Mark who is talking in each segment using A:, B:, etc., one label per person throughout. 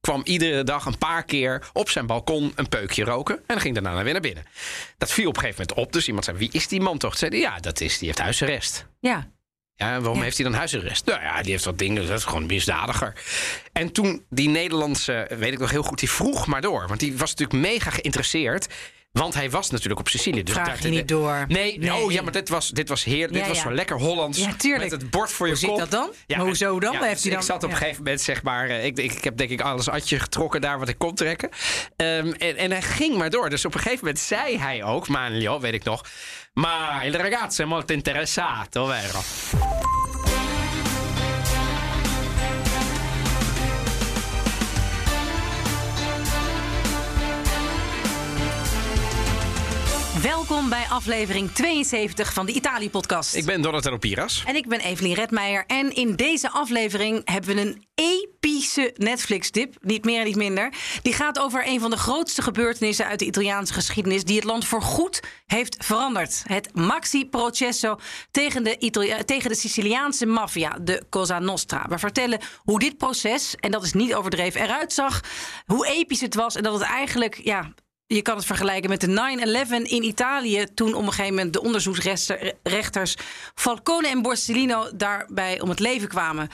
A: kwam iedere dag een paar keer op zijn balkon een peukje roken. En dan ging daarna weer naar binnen. Dat viel op een gegeven moment op. Dus iemand zei, wie is die man toch? Zeiden, ja, dat is, die heeft huisarrest.
B: Ja.
A: Ja, waarom heeft hij dan huisarrest? Nou ja, die heeft wat dingen, dat is gewoon misdadiger. En toen die Nederlandse, weet ik nog heel goed, die vroeg maar door. Want die was natuurlijk mega geïnteresseerd want hij was natuurlijk op Sicilië.
B: Dus Vraag je niet door.
A: Nee, nee, oh ja, maar dit was, dit was heer, dit was zo lekker Hollands.
B: Ja, tuurlijk.
A: Met het bord voor je
B: Hoe
A: kop.
B: zit dat dan? Ja, maar hoezo dan? Heeft hij dan?
A: Ik zat op een gegeven moment, zeg maar, eh, ik, ik, ik heb denk ik alles atje getrokken daar wat ik kon trekken. Um, en, en hij ging maar door. Dus op een gegeven moment zei hij ook, Manlio, weet ik nog. Maar il ragazzo è molto interessato, vero?
B: Welkom bij aflevering 72 van de Italië-podcast.
A: Ik ben Donatello Piras.
B: En ik ben Evelien Redmeijer. En in deze aflevering hebben we een epische Netflix-tip. Niet meer en niet minder. Die gaat over een van de grootste gebeurtenissen uit de Italiaanse geschiedenis... die het land voorgoed heeft veranderd. Het Maxi-processo tegen de, Itali tegen de Siciliaanse maffia, de Cosa Nostra. We vertellen hoe dit proces, en dat is niet overdreven, eruit zag. Hoe episch het was en dat het eigenlijk... ja je kan het vergelijken met de 9-11 in Italië. Toen op een gegeven moment de onderzoeksrechters Falcone en Borsellino daarbij om het leven kwamen.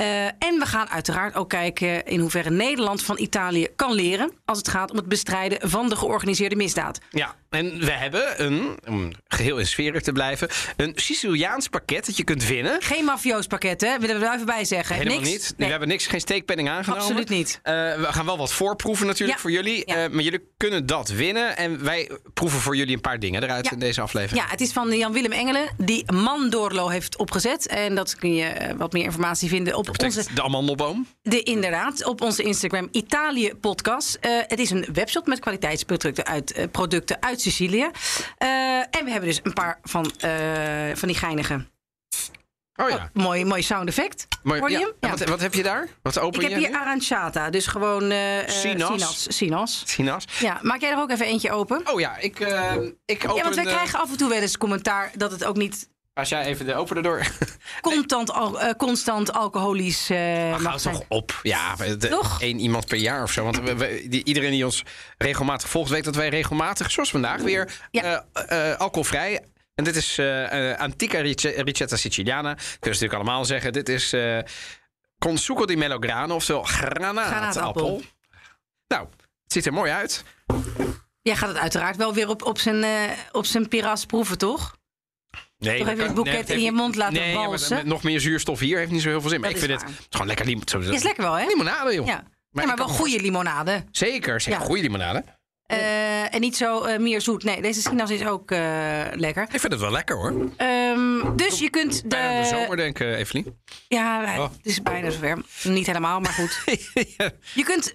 B: Uh, en we gaan uiteraard ook kijken in hoeverre Nederland van Italië kan leren. als het gaat om het bestrijden van de georganiseerde misdaad.
A: Ja, en we hebben een, om geheel in sfeer te blijven. een Siciliaans pakket dat je kunt winnen.
B: Geen mafioos pakket, hè? Willen we er even bij zeggen.
A: Helemaal
B: niks?
A: niet. Nee. We hebben niks, geen steekpenning aangenomen.
B: Absoluut niet.
A: Uh, we gaan wel wat voorproeven natuurlijk
B: ja.
A: voor jullie.
B: Ja.
A: Uh, maar jullie kunnen dat winnen. En wij proeven voor jullie een paar dingen eruit
B: Ja.
A: in deze aflevering.
B: Ja, het is van Jan-Willem Engelen, die Mandorlo heeft opgezet. En dat kun je eh, wat meer informatie vinden op
A: Betekent
B: onze...
A: de amandelboom.
B: De, inderdaad, op onze Instagram Italië Podcast. Eh, het is een webshop met kwaliteitsproducten uit, eh, producten uit Sicilië. Eh, en we hebben dus een paar van, van die geinige.
A: Oh ja.
B: mooi, mooi sound effect.
A: Mooi,
B: Hoor je
A: ja.
B: hem?
A: En
B: Ja.
A: Wat, wat heb je daar? Wat open
B: Ik heb hier
A: nu?
B: aranciata, dus gewoon eh,
A: Sinas.
B: Sinas. Sinas.
A: Sinas.
B: Ja, maak jij er ook even eentje open?
A: Oh ja, ik, eh, ik open...
B: ja, want wij krijgen af en toe wel eens commentaar dat het ook niet
A: Als jij even de open erdoor...
B: constant, al, eh, constant alcoholisch eh
A: Ach,
B: mag
A: toch op. Ja,
B: Toch?
A: één iemand per jaar of zo. Want we, we- die, iedereen die ons regelmatig volgt... weet dat wij regelmatig, zoals vandaag weer...
B: Ja.
A: eh, eh, alcoholvrij... En dit is eh, eh, Antica Rice- Ricetta Siciliana. Kunnen ze natuurlijk allemaal zeggen. Dit is eh con succo di melograno, oftewel granaatappel. Nou, het ziet er mooi uit.
B: Jij gaat het uiteraard wel weer op, op zijn, eh, op zijn piras proeven, toch?
A: Nee,
B: Toch even het boeket in
A: heeft
B: je mond laten
A: nee, met nog meer zuurstof hier heeft niet zo heel veel zin. Maar
B: Dat
A: ik vind het,
B: waar.
A: het is gewoon lekker lim-
B: Is lekker wel, hè?
A: limonade, joh.
B: Ja.
A: Maar
B: ja, maar wel goede limonade.
A: Zeker, zeker. Goede limonade.
B: Eh, en niet zo eh, meer zoet. Nee, deze sinaas is ook eh, lekker.
A: Ik vind het wel lekker hoor.
B: Ehm, dus je kunt de...
A: Bijna de zomer denken, Evelien.
B: Ja,
A: Oh.
B: het is bijna zover. Niet helemaal, maar goed.
A: ja.
B: Je kunt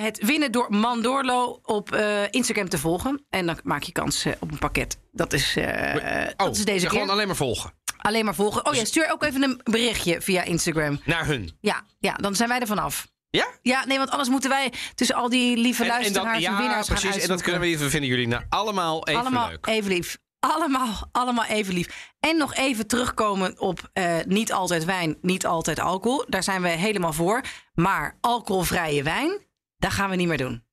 B: het winnen door Mandorlo op Instagram te volgen. En dan maak je kans op een pakket. Dat is, eh,
A: Oh,
B: dat is deze keer.
A: gewoon alleen maar volgen.
B: Alleen maar volgen. Oh ja, stuur ook even een berichtje via Instagram.
A: Naar hun.
B: Ja, ja dan zijn wij er vanaf.
A: Ja?
B: Ja, nee, want anders moeten wij tussen al die lieve luisteraars en,
A: ja,
B: winnaars gaan
A: precies. En dat kunnen we. We vinden jullie nou allemaal even
B: allemaal
A: leuk.
B: even lief. Allemaal, allemaal even lief. En nog even terugkomen op eh, niet altijd wijn, niet altijd alcohol. Daar zijn we helemaal voor. Maar alcoholvrije wijn, dat gaan we niet meer doen.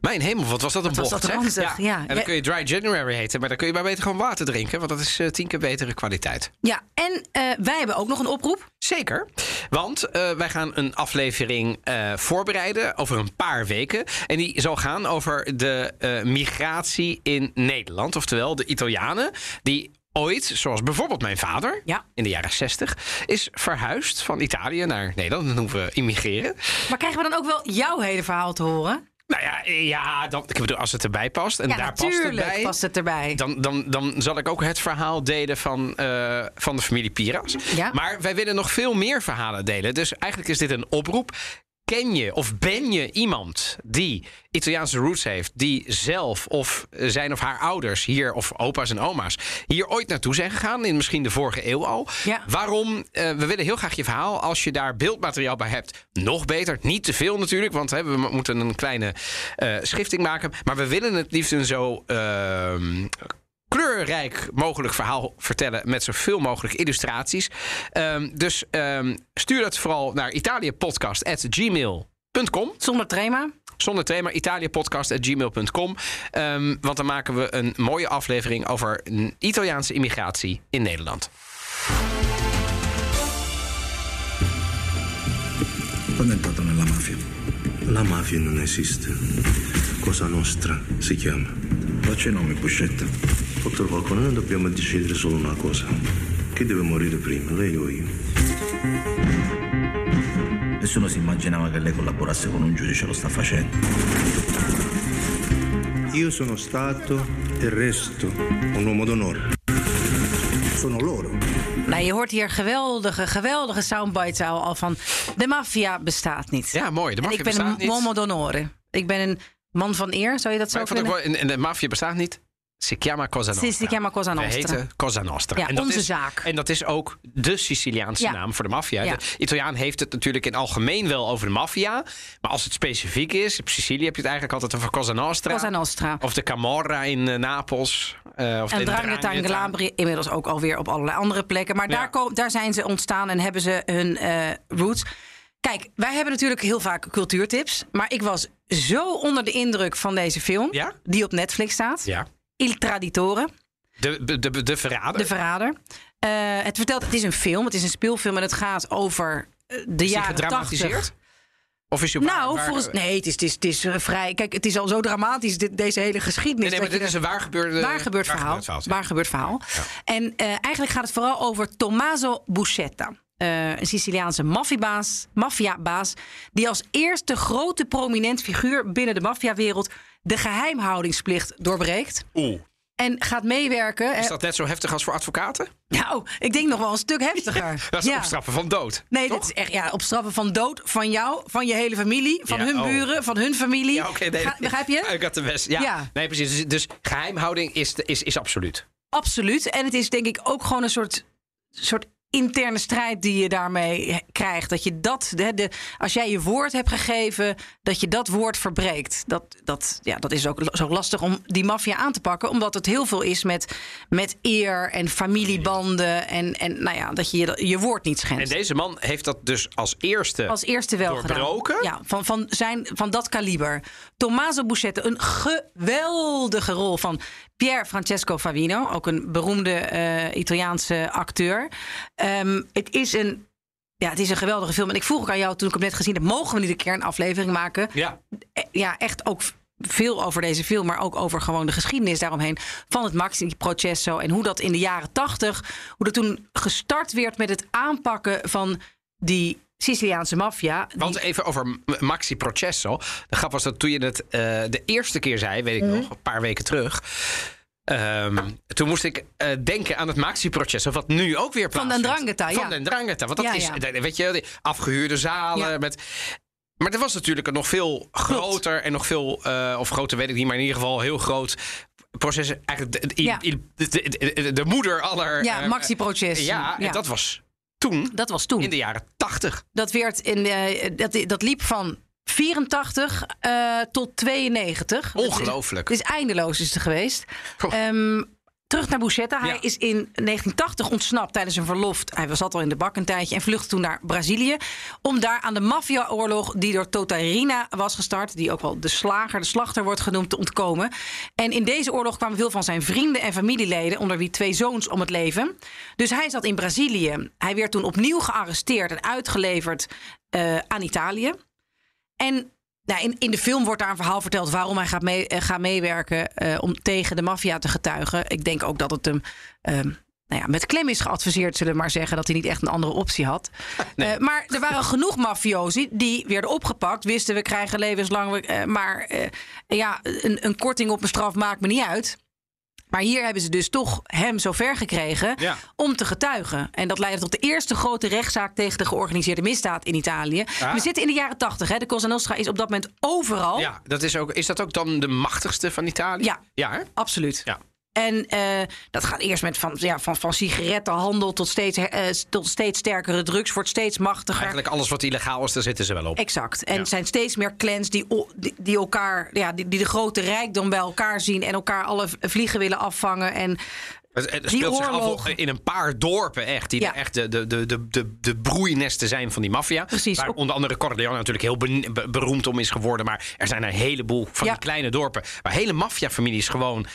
A: Mijn hemel, wat was dat een
B: Wat was
A: bocht,
B: dat ranzig, ja.
A: En dan kun je Dry January heten. Maar dan kun je maar beter gewoon water drinken. Want dat is eh, tien keer betere kwaliteit.
B: Ja, en eh, wij hebben ook nog een oproep.
A: Zeker. Want eh, wij gaan een aflevering voorbereiden over een paar weken. En die zal gaan over de migratie in Nederland. Oftewel de Italianen die ooit, zoals bijvoorbeeld mijn vader
B: Ja.
A: in de jaren 60, is verhuisd van Italië naar Nederland. Dan hoeven we immigreren.
B: Maar krijgen we dan ook wel jouw hele verhaal te horen?
A: Nou ja, ja dan, ik bedoel, als het erbij past en
B: ja,
A: daar past het bij.
B: past het erbij.
A: Dan, dan, dan zal ik ook het verhaal delen van, eh, van de familie Piras.
B: Ja.
A: Maar wij willen nog veel meer verhalen delen. Dus eigenlijk is dit een oproep. Ken je of ben je iemand die Italiaanse roots heeft, die zelf of zijn of haar ouders hier, of opa's en oma's, hier ooit naartoe zijn gegaan, in misschien de vorige eeuw al?
B: Ja.
A: Waarom? Eh, we willen heel graag je verhaal. Als je daar beeldmateriaal bij hebt, nog beter. Niet te veel natuurlijk, want hè, we mo- moeten een kleine eh, schifting maken. Maar we willen het liefst een zo. ehm, kleurrijk mogelijk verhaal vertellen met zoveel mogelijk illustraties. Ehm, dus ehm, stuur dat vooral naar italiapodcast.gmail.com.
B: Zonder trema.
A: Zonder thema italiapodcast.gmail.com. Ehm, want dan maken we een mooie aflevering over Italiaanse immigratie in Nederland.
C: Quando è entrato nella mafia?
D: La mafia non esiste. Cosa nostra si chiama.
C: Faccia i nomi, Buscetta.
D: Dottor Falcone, noi dobbiamo decidere solo una cosa. Chi deve morire prima, lei o io?
C: Nessuno si immaginava che lei collaborasse con un giudice, lo sta facendo.
D: Io sono stato e resto un uomo d'onore.
C: Sono loro.
B: Nou, je hoort hier geweldige, geweldige soundbites al al van... de maffia bestaat niet.
A: Ja, mooi. De
B: en
A: maffia
B: ik ben
A: bestaat
B: een
A: niet.
B: uomo d'onore. Ik ben een man van eer, zou je dat zo
A: Maar
B: kunnen?
A: wel, en, en de maffia bestaat niet. Si chiama Cosa Nostra.
B: Si chiama Cosa
A: We
B: Nostra.
A: heten Cosa Nostra.
B: Ja,
A: dat
B: onze
A: is,
B: zaak.
A: En dat is ook de Siciliaanse
B: Ja.
A: naam voor de maffia.
B: Ja.
A: De Italiaan heeft het natuurlijk in algemeen wel over de maffia. Maar als het specifiek is, op Sicilië heb je het eigenlijk altijd over Cosa Nostra.
B: Cosa Nostra.
A: Of de Camorra in eh, Napels. eh, of
B: En
A: de
B: Drangheta en inmiddels ook alweer op allerlei andere plekken. Maar daar, daar zijn ze ontstaan en hebben ze hun eh, roots. Kijk, wij hebben natuurlijk heel vaak cultuurtips. Maar ik was zo onder de indruk van deze film. Die op Netflix staat.
A: Ja.
B: Il Traditore.
A: De, de, de, de verrader.
B: De Verrader. Eh, het vertelt, het is een film, het is een speelfilm en het gaat over eh, de
A: is
B: jaren
A: gedramatiseerd?
B: 80.
A: Of is je
B: Nou,
A: waar-
B: volgens nee, het is, het is, het is eh, vrij. Kijk, het is al zo dramatisch dit, deze hele geschiedenis.
A: Nee, nee, maar dit
B: je
A: is een waar gebeurde...
B: waar gebeurd verhaal. Waar gebeurd verhaal. En eh, eigenlijk gaat het vooral over Tommaso Buscetta. Eh, een Siciliaanse maffiabaas, maffiabaas. Die als eerste grote prominent figuur binnen de maffiawereld de geheimhoudingsplicht doorbreekt.
A: Oeh.
B: En gaat meewerken.
A: Is
B: eh,
A: dat net zo heftig als voor advocaten?
B: Nou, ik denk nog wel een stuk heftiger.
A: Dat is
B: Ja.
A: op straffen van dood.
B: Nee,
A: toch?
B: dat is echt ja, op straffen van dood van jou, van je hele familie, van
A: Ja,
B: hun
A: oh.
B: buren, van hun familie.
A: Ja, oké. nee,
B: Ga- begrijp je?
A: Ik had de best. Ja.
B: Ja.
A: Nee, precies. Dus, dus geheimhouding is, is, is absoluut.
B: Absoluut. En het is denk ik ook gewoon een soort, soort interne strijd die je daarmee krijgt. Dat je dat, de, de, als jij je woord hebt gegeven, dat je dat woord verbreekt. Dat, dat, ja, dat is ook zo lastig om die maffia aan te pakken. Omdat het heel veel is met, met eer en familiebanden. En, en nou ja, dat je je, je woord niet
A: En
B: schendt.
A: deze man heeft dat dus als eerste.
B: Als eerste wel
A: Doorbroken?
B: gedaan. Ja, van, van, zijn, van dat kaliber. Tommaso Buscetta, een geweldige rol van Pier Francesco Favino. Ook een beroemde eh, Italiaanse acteur. Ehm, het, is een, ja, het is een geweldige film. En ik vroeg ook aan jou toen ik hem net gezien heb... mogen we niet een keer een aflevering maken?
A: Ja.
B: Eh, Ja, echt ook veel over deze film, maar ook over gewoon de geschiedenis daaromheen van het Maxi Processo en hoe dat in de jaren tachtig, hoe dat toen gestart werd met het aanpakken van die Siciliaanse maffia. die-
A: Want even over Maxi Processo. De grap was dat toen je het eh, de eerste keer zei, weet ik
B: Mhm.
A: nog, een paar weken terug. Ehm, toen moest ik eh, denken aan het Maxi Processo, wat nu ook weer
B: Van
A: plaatsvindt.
B: Den Drangheta, ja.
A: Van Den Drangheta. Want dat
B: Ja,
A: is,
B: ja.
A: de- weet je, afgehuurde zalen. Met, maar er was natuurlijk een nog veel groter en nog veel, eh, of groter weet ik niet, maar in ieder geval heel groot proces. Eigenlijk de, de,
B: Ja.
A: de, de- de- de moeder aller.
B: Ja,
A: eh,
B: Maxi Processo.
A: Ja, en dat was toen,
B: dat was toen.
A: in de jaren tachtig.
B: Dat, werd in, eh, dat, dat liep van 84 eh, tot 92.
A: Ongelooflijk.
B: Het is eindeloos is het geweest. Ehm, terug naar Buscetta. Hij
A: Ja.
B: is in 1980 ontsnapt tijdens een verlof. Hij zat al in de bak een tijdje en vluchtte toen naar Brazilië. Om daar aan de maffiaoorlog die door Totarina was gestart... die ook wel de slager, de slachter wordt genoemd, te ontkomen. En in deze oorlog kwamen veel van zijn vrienden en familieleden... onder wie twee zoons om het leven. Dus hij zat in Brazilië. Hij werd toen opnieuw gearresteerd en uitgeleverd eh, aan Italië. En nou, in, in de film wordt daar een verhaal verteld waarom hij gaat, mee, eh, gaat meewerken eh, om tegen de maffia te getuigen. Ik denk ook dat het hem ehm, nou ja, met klem is geadviseerd, zullen we maar zeggen, dat hij niet echt een andere optie had. Eh, maar er waren genoeg mafiosi die werden opgepakt, wisten we krijgen levenslang, maar ja, een, een korting op een straf maakt me niet uit. Maar hier hebben ze dus toch hem zover gekregen
A: Ja.
B: om te getuigen. En dat leidde tot de eerste grote rechtszaak tegen de georganiseerde misdaad in Italië.
A: Ja.
B: We zitten in de jaren tachtig. De Cosa Nostra is op dat moment overal.
A: Ja, dat is, ook, is dat ook dan de machtigste van Italië?
B: Ja.
A: Ja, hè?
B: Absoluut.
A: Ja.
B: En eh, dat gaat eerst met van, ja, van, van sigarettenhandel tot steeds, eh, tot steeds sterkere drugs, wordt steeds machtiger.
A: Eigenlijk alles wat illegaal is, daar zitten ze wel op.
B: Exact. En
A: Ja.
B: er zijn steeds meer clans die, die, die elkaar, ja, die, die de grote rijkdom bij elkaar zien en elkaar alle vliegen willen afvangen. En
A: Het, speelt zich af in een paar dorpen echt. Die
B: Ja.
A: echt de, de, de, de, de, de broeinesten zijn van die maffia.
B: Precies.
A: Waar onder andere Corleone natuurlijk heel be- be- beroemd om is geworden. Maar er zijn een heleboel van
B: Ja.
A: die kleine dorpen. Waar hele maffiafamilies gewoon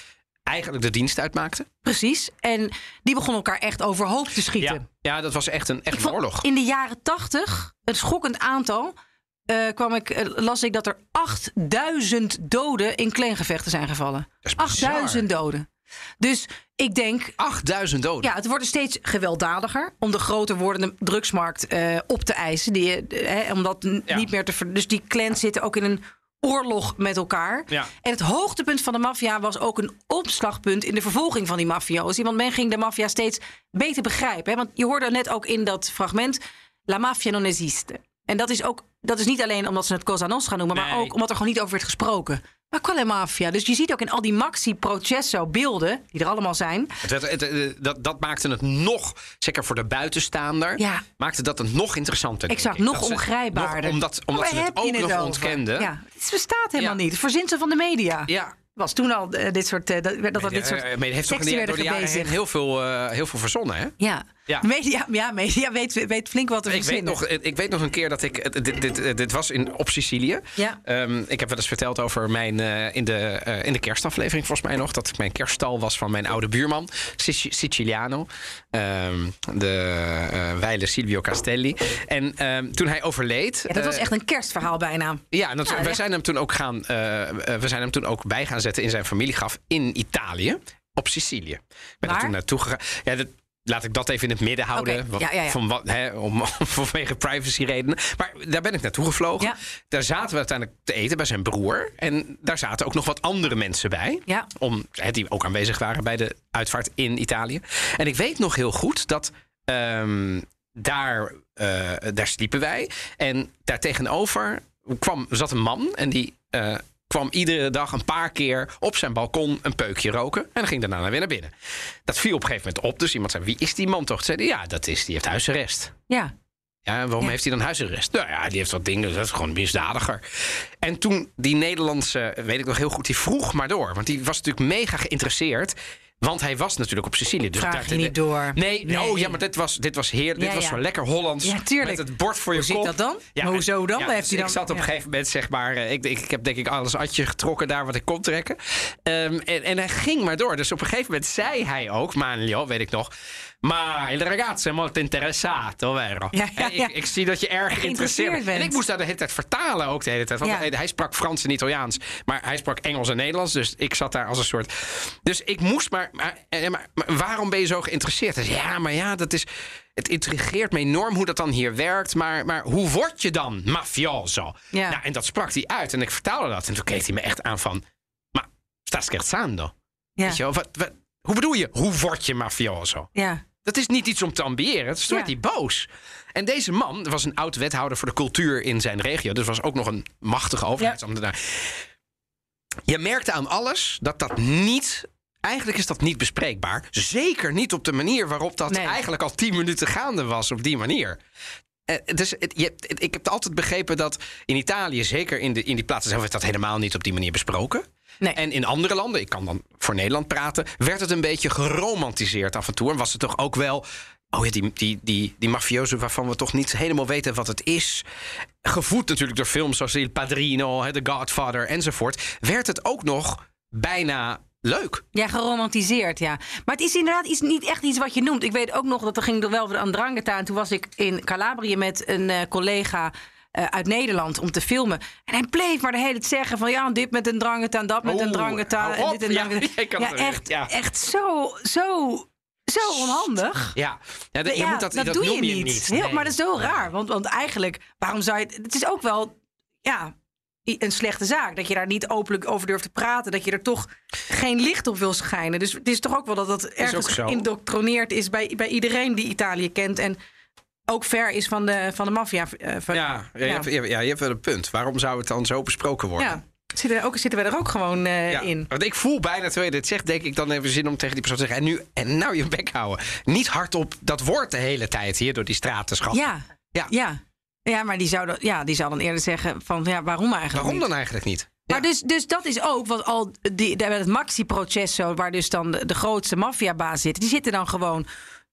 A: eigenlijk de dienst uitmaakten.
B: precies. En die begonnen elkaar echt overhoop te schieten.
A: Ja, ja dat was echt een, echt een oorlog.
B: In de jaren tachtig, een schokkend aantal, eh, kwam ik, eh, las ik dat er 8000 doden in clangevechten zijn gevallen.
A: Dat is bizar.
B: 8000 doden. Dus ik denk,
A: 8000 doden.
B: ja, het wordt steeds gewelddadiger om de groter wordende drugsmarkt eh, op te eisen. Die, hè, om dat
A: Ja.
B: niet meer te ver- Dus die clans zitten ook in een oorlog met elkaar.
A: Ja.
B: En het hoogtepunt van de maffia was ook een opslagpunt in de vervolging van die mafiosi. Want men ging de maffia steeds beter begrijpen. Hè? Want je hoorde net ook in dat fragment: La mafia non esiste. En dat is ook, dat is niet alleen omdat ze het Cosa Nostra noemen, maar ook omdat er gewoon niet over werd gesproken. Maar quale mafia? Dus je ziet ook in al die maxi processo beelden, die er allemaal zijn.
A: Het- het- dat, dat maakte het nog, zeker voor de buitenstaander,
B: Ja.
A: maakte dat het nog interessanter.
B: Exact, nog
A: Dat
B: ongrijpbaarder.
A: nog omdat omdat ze het ook nog ontkenden.
B: Ja, het bestaat helemaal
A: Ja.
B: niet. Het verzinsel van de media.
A: Ja.
B: Was toen al eh, dit soort, eh, dat, dat, dat dit soort
A: Eh, heeft toch in
B: teksten
A: de, door de jaren heen heel veel, eh, heel veel verzonnen, hè?
B: Ja.
A: Ja.
B: Media, ja, media weet, weet flink wat te
A: Ik weet, nog, ik weet nog een keer dat ik. Dit, dit, dit, was in, op Sicilië.
B: Ja.
A: Ehm, ik heb wel eens verteld over mijn. eh, in, de, eh, in de kerstaflevering, volgens mij nog. Dat ik mijn kerststal was van mijn oude buurman. Sic- Siciliano. ehm, de eh Weile Silvio Castelli. En ehm, toen hij overleed.
B: Ja, dat was echt een kerstverhaal bijna.
A: Ja, en dat,
B: Ja,
A: wij
B: echt.
A: zijn hem toen ook gaan. we zijn hem toen ook bij gaan zetten in zijn familiegraf in Italië, op Sicilië. Ik ben er
B: Waar?
A: toen naartoe gegaan. Ja, dat, laat ik dat even in het midden houden.
B: Ja, ja, ja.
A: Van wat, hè, om, vanwege privacy redenen. Maar daar ben ik naartoe gevlogen. Daar zaten we uiteindelijk te eten bij zijn broer. En daar zaten ook nog wat andere mensen bij. Om, hè, die ook aanwezig waren bij de uitvaart in Italië. En ik weet nog heel goed dat. ehm, daar, eh, daar sliepen wij. En daar tegenover kwam, zat een man. En die eh, kwam iedere dag een paar keer op zijn balkon een peukje roken. En ging daarna weer naar binnen. Dat viel op een gegeven moment op. Dus iemand zei, wie is die man toch? Toen Zei hij, ja, dat is, die heeft huisarrest.
B: Ja.
A: Ja, waarom
B: Ja.
A: heeft hij dan huisarrest? Nou ja, die heeft wat dingen, dat is gewoon misdadiger. En toen die Nederlandse, weet ik nog heel goed, die vroeg maar door. Want die was natuurlijk mega geïnteresseerd. Want hij was natuurlijk op Sicilië. Dus
B: Vraag je niet door.
A: Nee,
B: Nee.
A: oh ja, maar dit was, dit was heer, dit
B: Ja,
A: was
B: ja.
A: zo lekker Hollands.
B: Ja, tuurlijk.
A: Met het bord voor je
B: Hoe zit
A: kop.
B: dat dan? Maar
A: en-
B: hoezo dan?
A: Ja,
B: Heeft
A: dus
B: hij dan-
A: ik zat op
B: ja.
A: een gegeven moment, zeg maar, eh, ik, ik, ik heb denk ik alles atje getrokken daar wat ik kon trekken. Ehm, en, en hij ging maar door. Dus op een gegeven moment zei hij ook, Manlio, weet ik nog. Maar il ragazzo è molto interessato, vero?
B: Ja, ja, ja.
A: Ik, ik zie dat je erg geïnteresseerd bent. En ik moest daar de hele tijd vertalen ook de hele tijd. Want hij, sprak Frans en Italiaans. Maar hij sprak Engels en Nederlands. Dus ik zat daar als een soort... Dus ik moest maar... Maar, eh, maar, maar waarom ben je zo geïnteresseerd? Hij zei, ja, maar ja, dat is... Het intrigeert me enorm hoe dat dan hier werkt. Maar, maar hoe word je dan mafioso?
B: Ja.
A: Nou, en dat sprak hij uit. En ik vertaalde dat. En toen keek hij me echt aan van... Maar, sta scherzando? Weet je wel, wat, wat, hoe bedoel je? Hoe word je mafioso?
B: Ja.
A: Dat is niet iets om te ambiëren.
B: Ja.
A: werd hij boos. En deze man was een oud wethouder voor de cultuur in zijn regio. Dus was ook nog een machtige overheidsambtenaar. Je merkte aan alles dat dat niet... Eigenlijk is dat niet bespreekbaar. Zeker niet op de manier waarop dat
B: Nee.
A: eigenlijk al tien minuten gaande was. Op die manier. Eh, dus het, je, het- ik heb altijd begrepen dat in Italië, zeker in, de, in die plaatsen zelf, werd dat helemaal niet op die manier besproken.
B: Nee.
A: En in andere landen, ik kan dan voor Nederland praten, werd het een beetje geromantiseerd af en toe. En was het toch ook wel. Oh ja, die, die, die, die mafioso waarvan we toch niet helemaal weten wat het is. Gevoed natuurlijk door films zoals Il Padrino, The Godfather enzovoort. Werd het ook nog bijna leuk.
B: Ja, geromantiseerd, ja. Maar het is inderdaad iets, niet echt iets wat je noemt. Ik weet ook nog dat er ging er wel weer aan Drangheta. En toen was ik in Calabrië met een eh, collega eh, uit Nederland om te filmen. En hij bleef maar de hele tijd zeggen van... ja, dit met een Drangheta en dat met een
A: hou
B: En dit en
A: Ja,
B: ja, echt,
A: ja.
B: echt zo, zo, zo onhandig.
A: Ja, ja, moet dat, dat,
B: doe je niet. Heel,
A: Nee.
B: Maar dat is zo raar. Want, want eigenlijk, waarom zou je... Het het is ook wel... Ja, een slechte zaak. Dat je daar niet openlijk over durft te praten. Dat je er toch geen licht op wil schijnen. Dus het is toch ook wel dat dat ergens geïndoctroneerd is bij, bij iedereen die Italië kent. En ook ver is van de, van de maffia. eh,
A: Ja, ja, Je hebt, ja, je hebt wel een punt. Waarom zou het dan zo besproken worden?
B: ja. Zitten, we ook, zitten er ook gewoon eh,
A: Ja,
B: in?
A: Want ik voel bijna, terwijl je dit zegt, denk ik dan even zin om tegen die persoon te zeggen... en nu, en nou je bek houden. Niet hardop dat woord de hele tijd hier door die straat te schaffen.
B: Ja.
A: Ja.
B: ja. Ja, maar die zou, dan, ja, die zou dan eerder zeggen van ja, waarom eigenlijk
A: Waarom
B: niet?
A: dan eigenlijk niet? Ja.
B: Maar dus, dus dat is ook wat al die, het Maxi-processo, waar dus dan de, de grootste maffiabaas zit, die zitten dan gewoon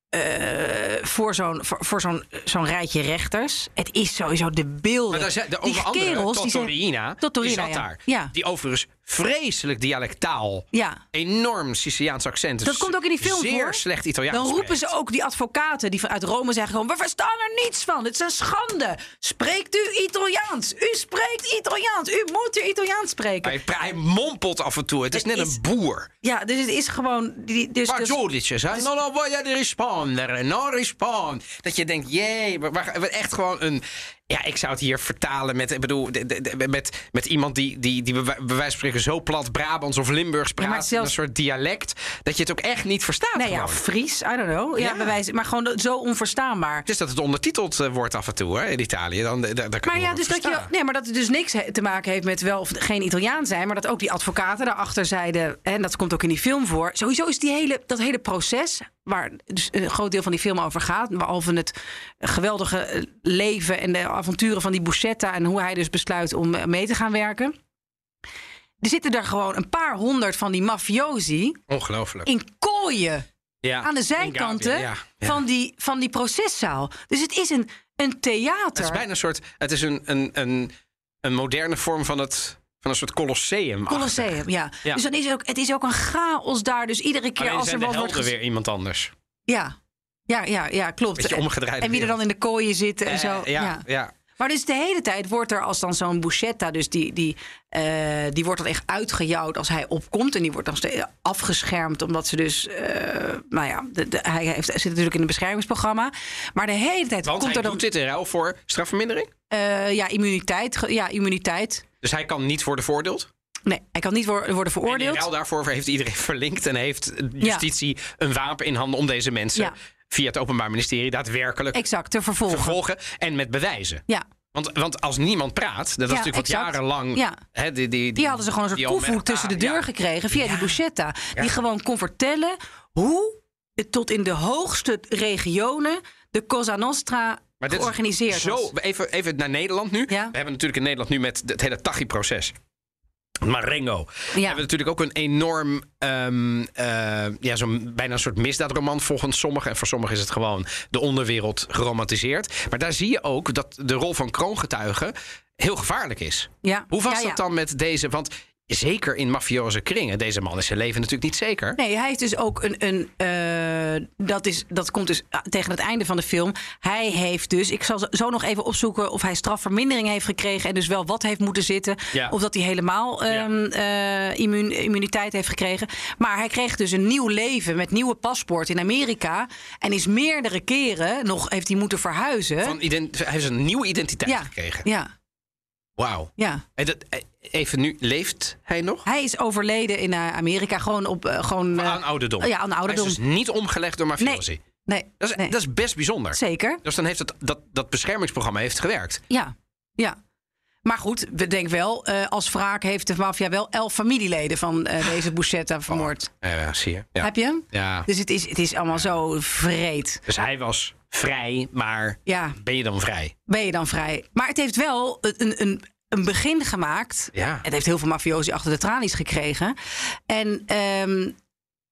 B: eh, voor zo'n voor, voor zo'n zo'n rijtje rechters. Het is sowieso de beelden.
A: Maar daar zijn de,
B: die
A: onder andere
B: kerels die zijn-
A: Totorina,
B: Totorina,
A: die zat
B: ja.
A: daar.
B: Ja.
A: Die overigens vreselijk dialectaal,
B: Ja.
A: enorm Siciliaans accent.
B: Dat komt ook in die film
A: Zeer
B: voor.
A: slecht Italiaans
B: Dan roepen
A: spreekt.
B: ze ook die advocaten die vanuit Rome zeggen gewoon... we verstaan er niets van, het is een schande. Spreekt u Italiaans? U spreekt Italiaans, u moet u Italiaans spreken.
A: Hij, hij mompelt af en toe. Het is
B: Het
A: net
B: is-
A: een boer.
B: Ja, dus het is gewoon... Dus,
A: Maar
B: dus-
A: giudice, zei, no, no, voglio di rispondere, no respond. Dat je denkt, jee, maar, maar echt gewoon een... Ja, ik zou het hier vertalen met, ik bedoel, de- de- de- met, met iemand die, die, die bij wijze van spreken zo plat Brabants of Limburgs praat,
B: maar zelfs-
A: een soort dialect, dat je het ook echt niet verstaat.
B: Nee, ja. Fries, I don't know. Ja,
A: Ja.
B: bij wijze- maar gewoon zo onverstaanbaar.
A: Is dat het ondertiteld eh, wordt af en toe hè, in Italië. Dan, dan, dan kan
B: Maar ja, dus dat, je, nee, maar dat het dus niks te maken heeft met wel of geen Italiaan zijn. Maar dat ook die advocaten daarachter zeiden. En dat komt ook in die film voor. Sowieso is die hele, dat hele proces. Waar dus een groot deel van die film over gaat. Behalve het geweldige eh, leven en de avonturen van die Buscetta. En hoe hij dus besluit om eh, mee te gaan werken. Er zitten er gewoon een paar honderd van die mafiosi.
A: Ongelooflijk.
B: in kooien.
A: Ja,
B: aan de zijkanten
A: Gambia, ja, ja.
B: Van, die, van die proceszaal. Dus het is een, een theater.
A: Het is bijna een soort, het is een, een, een, een moderne vorm van, het, van een soort colosseum.
B: Colosseum, ja.
A: Ja.
B: Dus dan is het, ook, het is ook een chaos daar. Dus iedere keer
A: Alleen
B: als er wat wordt
A: weer iemand anders.
B: Ja. Ja, ja, ja, klopt.
A: Beetje
B: En wie er dan in de kooien zitten en
A: Eh,
B: zo.
A: ja,
B: ja. Maar dus de hele tijd wordt er als dan zo'n Buscetta, dus die, die, eh, die wordt dan echt uitgejouwd als hij opkomt. En die wordt dan afgeschermd, omdat ze dus, eh, nou ja, de, de- hij heeft, zit natuurlijk in een beschermingsprogramma. Maar de hele tijd
A: Want
B: komt er dan
A: doet dit in ruil voor strafvermindering.
B: ja, immuniteit. Ja, immuniteit.
A: Dus hij kan niet worden veroordeeld.
B: Nee, hij kan niet wo- worden
A: En in
B: veroordeeld.
A: ruil daarvoor heeft iedereen verlinkt en heeft justitie een wapen in handen om deze mensen
B: Ja.
A: Via het Openbaar Ministerie daadwerkelijk
B: Exact, te vervolgen.
A: vervolgen en met bewijzen.
B: Ja,
A: Want, want als niemand praat, dat was
B: Ja,
A: natuurlijk wat jarenlang.
B: Ja.
A: Die, die,
B: die hadden ze gewoon een soort
A: Omerta,
B: tussen de deur
A: ja.
B: gekregen via die.
A: Ja.
B: Die gewoon kon vertellen hoe het tot in de hoogste regionen de Cosa Nostra
A: Maar dit is
B: georganiseerd
A: zo,
B: was.
A: even, even naar Nederland nu. We hebben natuurlijk in Nederland nu met het hele Tachi-proces. Marengo. We hebben natuurlijk ook een enorm, ehm, eh, ja, zo'n bijna een soort misdaadroman volgens sommigen. En voor sommigen is het gewoon de onderwereld geromantiseerd. Maar daar zie je ook dat de rol van kroongetuigen heel gevaarlijk is.
B: Ja.
A: Hoe was
B: ja.
A: dat dan met deze? Want zeker in mafioze kringen, deze man is zijn leven natuurlijk niet zeker.
B: Nee, hij is dus ook een. een eh, dat, is, dat komt dus tegen het einde van de film. Hij heeft dus. Ik zal zo- nog even opzoeken of hij strafvermindering heeft gekregen. En dus wel wat heeft moeten zitten.
A: Ja.
B: Of dat hij helemaal ehm, eh, immuun- immuniteit heeft gekregen. Maar hij kreeg dus een nieuw leven met nieuwe paspoort in Amerika. En is meerdere keren nog heeft hij moeten verhuizen.
A: Van hij heeft een nieuwe identiteit
B: ja,
A: gekregen.
B: ja,
A: Wauw.
B: ja.
A: En dat, eh, even nu, leeft hij nog?
B: Hij is overleden in eh, Amerika. Gewoon op. eh, gewoon,
A: aan ouderdom.
B: ja, aan ouderdom.
A: Hij is dus niet omgelegd door mafiosi.
B: nee,
A: Dat, is,
B: nee.
A: dat is best bijzonder.
B: zeker.
A: Dus dan heeft het, dat, dat beschermingsprogramma heeft gewerkt.
B: Ja, ja. Maar goed, we denken wel, als wraak heeft de maffia wel elf familieleden van deze Buscetta vermoord.
A: Ja, zie je. Ja.
B: Heb je hem?
A: Ja.
B: Dus het is, het is allemaal zo vreed.
A: Dus hij was vrij, maar
B: Ja,
A: ben je dan vrij?
B: ben je dan vrij? Maar het heeft wel een, een, een begin gemaakt.
A: Ja.
B: Het heeft heel veel mafiosi achter de tralies gekregen. En ehm,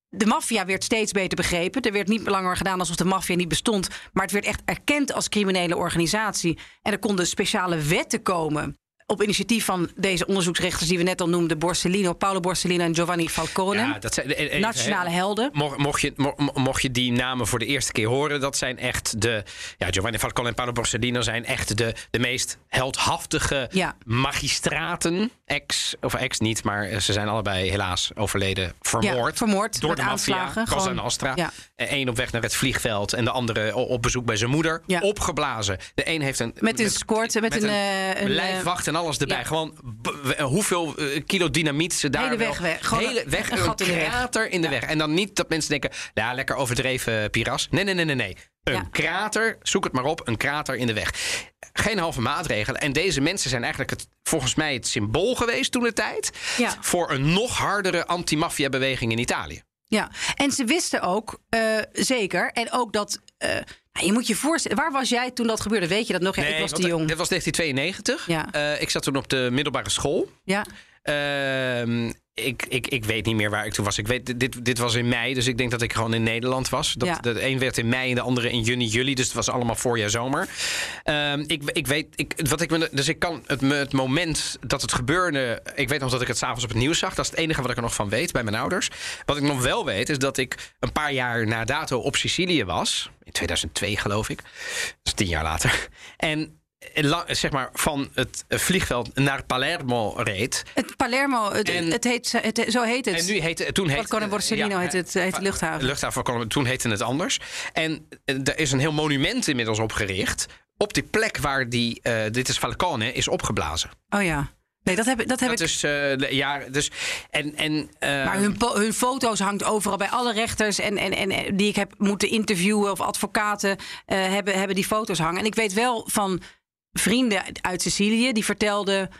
B: de maffia werd steeds beter begrepen. Er werd niet langer gedaan alsof de maffia niet bestond. Maar het werd echt erkend als criminele organisatie. En er konden speciale wetten komen. Op initiatief van deze onderzoeksrechters die we net al noemden: Borsellino, Paolo Borsellino en Giovanni Falcone.
A: Ja, dat zijn eh, eh,
B: Nationale
A: eh,
B: helden.
A: Mocht, mocht, je, mo- mo- mocht je die namen voor de eerste keer horen, dat zijn echt de. Ja, Giovanni Falcone en Paolo Borsellino zijn echt de, de meest heldhaftige
B: Ja.
A: magistraten. Ex, of ex niet, maar eh, ze zijn allebei helaas overleden. Vermoord.
B: Ja, vermoord,
A: door de maffia.
B: aanslagen,
A: Cosa Nostra.
B: ja.
A: Eén op weg naar het vliegveld en de andere op bezoek bij zijn moeder. Opgeblazen. De een heeft een.
B: Met een squad, met een, eh, een,
A: lijfwacht en alles erbij.
B: Ja.
A: Gewoon w- hoeveel eh, kilo dynamiet ze daar
B: Hele weg weg. Gewoon
A: hele
B: een-
A: weg,
B: een gat in de weg.
A: krater in de weg. En dan niet dat mensen denken, ja, lekker overdreven eh, piras. Nee, nee, nee, nee, nee. Een
B: Ja.
A: krater, zoek het maar op, een krater in de weg. Geen halve maatregelen. En deze mensen zijn eigenlijk het, volgens mij het symbool geweest toen de tijd...
B: Ja.
A: voor een nog hardere anti-maffia-beweging in Italië.
B: Ja, en ze wisten ook, eh, zeker, en ook dat... eh, je moet je voorstellen, waar was jij toen dat gebeurde? Weet je dat nog? Ja, ik was te jong.
A: Dit was 1992.
B: Ja.
A: Eh, ik zat toen op de middelbare school.
B: Ja,
A: Ehm, ik, ik, ik weet niet meer waar ik toen was. Ik weet, dit, dit was in mei, dus ik denk dat ik gewoon in Nederland was. Dat,
B: Ja.
A: De een werd in mei en de andere in juni, juli. Dus het was allemaal voorjaar, zomer. Ehm, ik, ik weet, ik, wat ik me, dus ik kan het, het moment dat het gebeurde. Ik weet nog dat ik het s'avonds op het nieuws zag. Dat is het enige wat ik er nog van weet bij mijn ouders. Wat ik nog wel weet, is dat ik een paar jaar na dato op Sicilië was. In 2002, geloof ik. Dat is tien jaar later. En zeg maar van het vliegveld naar Palermo reed.
B: het Palermo, het,
A: En-
B: het heet, het, zo heet het.
A: En nu heette toen heette
B: Falcone Borsellino heet het- heet de luchthaven.
A: Luchthaven Falcone, toen heette het anders. En eh, er is een heel monument inmiddels opgericht op die plek waar die eh, dit is Falcone is opgeblazen.
B: Oh ja. Nee, dat heb, ik- dat heb
A: Dat
B: ik.
A: is eh, ja, dus en en eh,
B: Maar hun, hun foto's hangt overal bij alle rechters en, en, en eh, die ik heb moeten interviewen of advocaten eh, hebben, hebben die foto's hangen. En ik weet wel van vrienden uit Sicilië die vertelden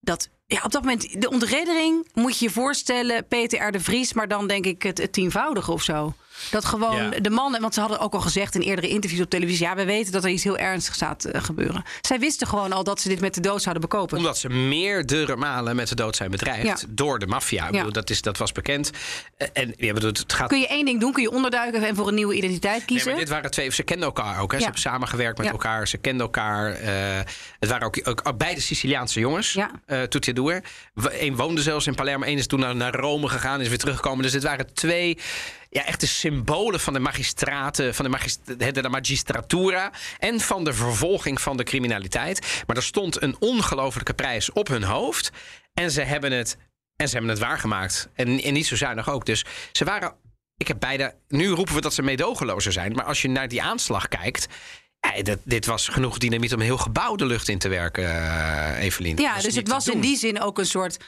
B: dat ja, op dat moment de ontreddering moet je je voorstellen Peter R. de Vries, maar dan denk ik het, het tienvoudige of zo. Dat gewoon
A: Ja.
B: de mannen, want ze hadden ook al gezegd in eerdere interviews op televisie, ja, we weten dat er iets heel ernstigs gaat eh, gebeuren. Zij wisten gewoon al dat ze dit met de dood zouden bekopen.
A: omdat ze meerdere malen met de dood zijn bedreigd
B: Ja.
A: door de maffia.
B: Ja.
A: dat, is, dat was bekend. Eh, En ja, bedoel, het gaat
B: Kun je één ding doen? Kun je onderduiken en voor een nieuwe identiteit
A: Nee,
B: kiezen?
A: maar dit waren twee. Ze kenden elkaar ook. Hè. Ze hebben samengewerkt met elkaar. Ze kenden elkaar. eh, het waren ook, ook, beide Siciliaanse jongens.
B: Ja.
A: eh Tutti e due. Eén woonde zelfs in Palermo. Eén is toen naar, naar Rome gegaan. Is weer teruggekomen. Dus dit waren twee ja, echte symbolen van de magistraten. Van de, de, de magistratura. En van de vervolging van de criminaliteit. Maar er stond een ongelofelijke prijs op hun hoofd. En ze hebben het, en ze hebben het waargemaakt. En, en niet zo zuinig ook. Dus ze waren ik heb beide. Nu roepen we dat ze meedogenlozer zijn. Maar als je naar die aanslag kijkt. Ja, dit, dit was genoeg dynamiet om heel gebouw de lucht in te werken, eh Evelien.
B: Ja, dus het was in die zin ook een soort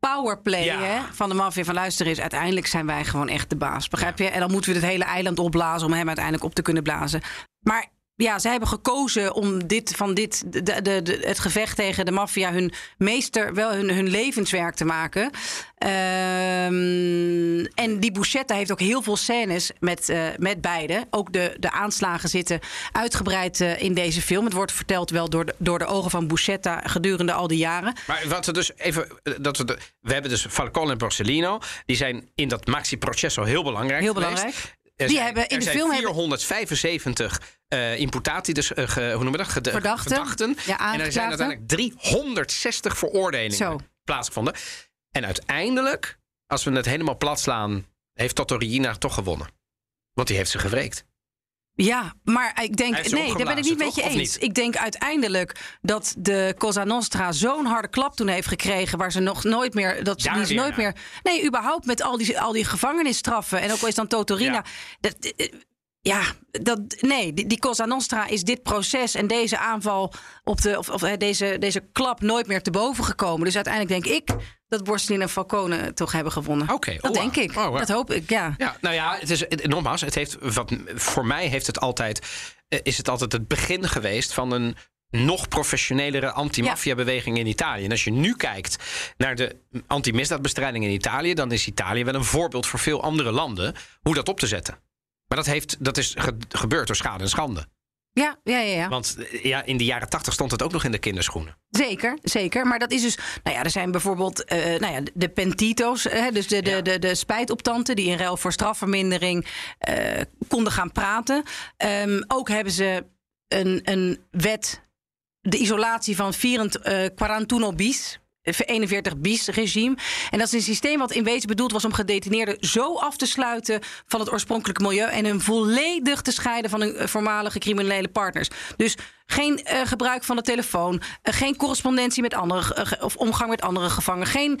B: powerplay
A: Ja.
B: hè, van de maffia. Van luisteren is uiteindelijk zijn wij gewoon echt de baas. Begrijp je? En dan moeten we het hele eiland opblazen om hem uiteindelijk op te kunnen blazen. Maar ja, zij hebben gekozen om dit van dit, de, de, de- het gevecht tegen de maffia hun meester, wel hun, hun levenswerk te maken. Ehm, en die Bouchetta heeft ook heel veel scènes met, eh, met beide. Ook de, de aanslagen zitten uitgebreid eh, in deze film. Het wordt verteld wel door de, door de ogen van Bouchetta gedurende al die jaren.
A: Maar wat we dus even. eh, Dat we, de, we hebben dus Falcone en Borsellino. Die zijn in dat Maxi Processo heel belangrijk.
B: Heel
A: geweest.
B: belangrijk.
A: Er
B: Die
A: zijn-
B: hebben in de film hebben-
A: 475 eh imputati, dus eh, ge- hoe noemen we dat? Gede-
B: Verdachten.
A: verdachten.
B: Ja,
A: en er zijn uiteindelijk 360 veroordelingen
B: Zo.
A: plaatsgevonden. En uiteindelijk, als we het helemaal plat slaan, heeft Totorina toch gewonnen. Want die heeft ze gewreekt.
B: Ja, maar ik denk, nee, daar ben ik niet met je eens. Ik denk uiteindelijk dat de Cosa Nostra zo'n harde klap toen heeft gekregen, waar ze nog nooit meer, dat ze nooit meer, nee, überhaupt met al die, al die gevangenisstraffen en ook al is dan Totorina.
A: Ja.
B: Dat, eh, ja, dat, nee, die, die Cosa Nostra is dit proces en deze aanval op de, of, of eh, deze, deze klap nooit meer te boven gekomen. Dus uiteindelijk denk ik dat Borsellino en Falcone toch hebben gewonnen.
A: Oké,
B: dat denk ik.
A: oh.
B: Dat hoop ik, ja.
A: Ja, nou ja, het is nogmaals, het heeft wat voor mij heeft het altijd eh, is het altijd het begin geweest van een nog professionelere anti-maffia-beweging in Italië. En als je nu kijkt naar de anti-misdaadbestrijding in Italië, dan is Italië wel een voorbeeld voor veel andere landen hoe dat op te zetten. Maar dat, heeft, dat is ge- gebeurd door schade en schande.
B: Ja, ja, ja. ja.
A: Want eh, ja, in de jaren tachtig stond het ook nog in de kinderschoenen.
B: Zeker, zeker. Maar dat is dus. Nou ja, er zijn bijvoorbeeld eh, nou ja, de pentito's, hè, dus de, de,
A: Ja.
B: de, de spijtoptanten, die in ruil voor strafvermindering eh, konden gaan praten. Ehm, ook hebben ze een, een wet, de isolatie van 41 eh 41 bis. Eh, 41 bis regime. En dat is een systeem wat in wezen bedoeld was om gedetineerden zo af te sluiten van het oorspronkelijke milieu en hun volledig te scheiden van hun eh, voormalige criminele partners. Dus geen eh, gebruik van de telefoon, eh, geen correspondentie met anderen ge- of omgang met andere gevangenen, geen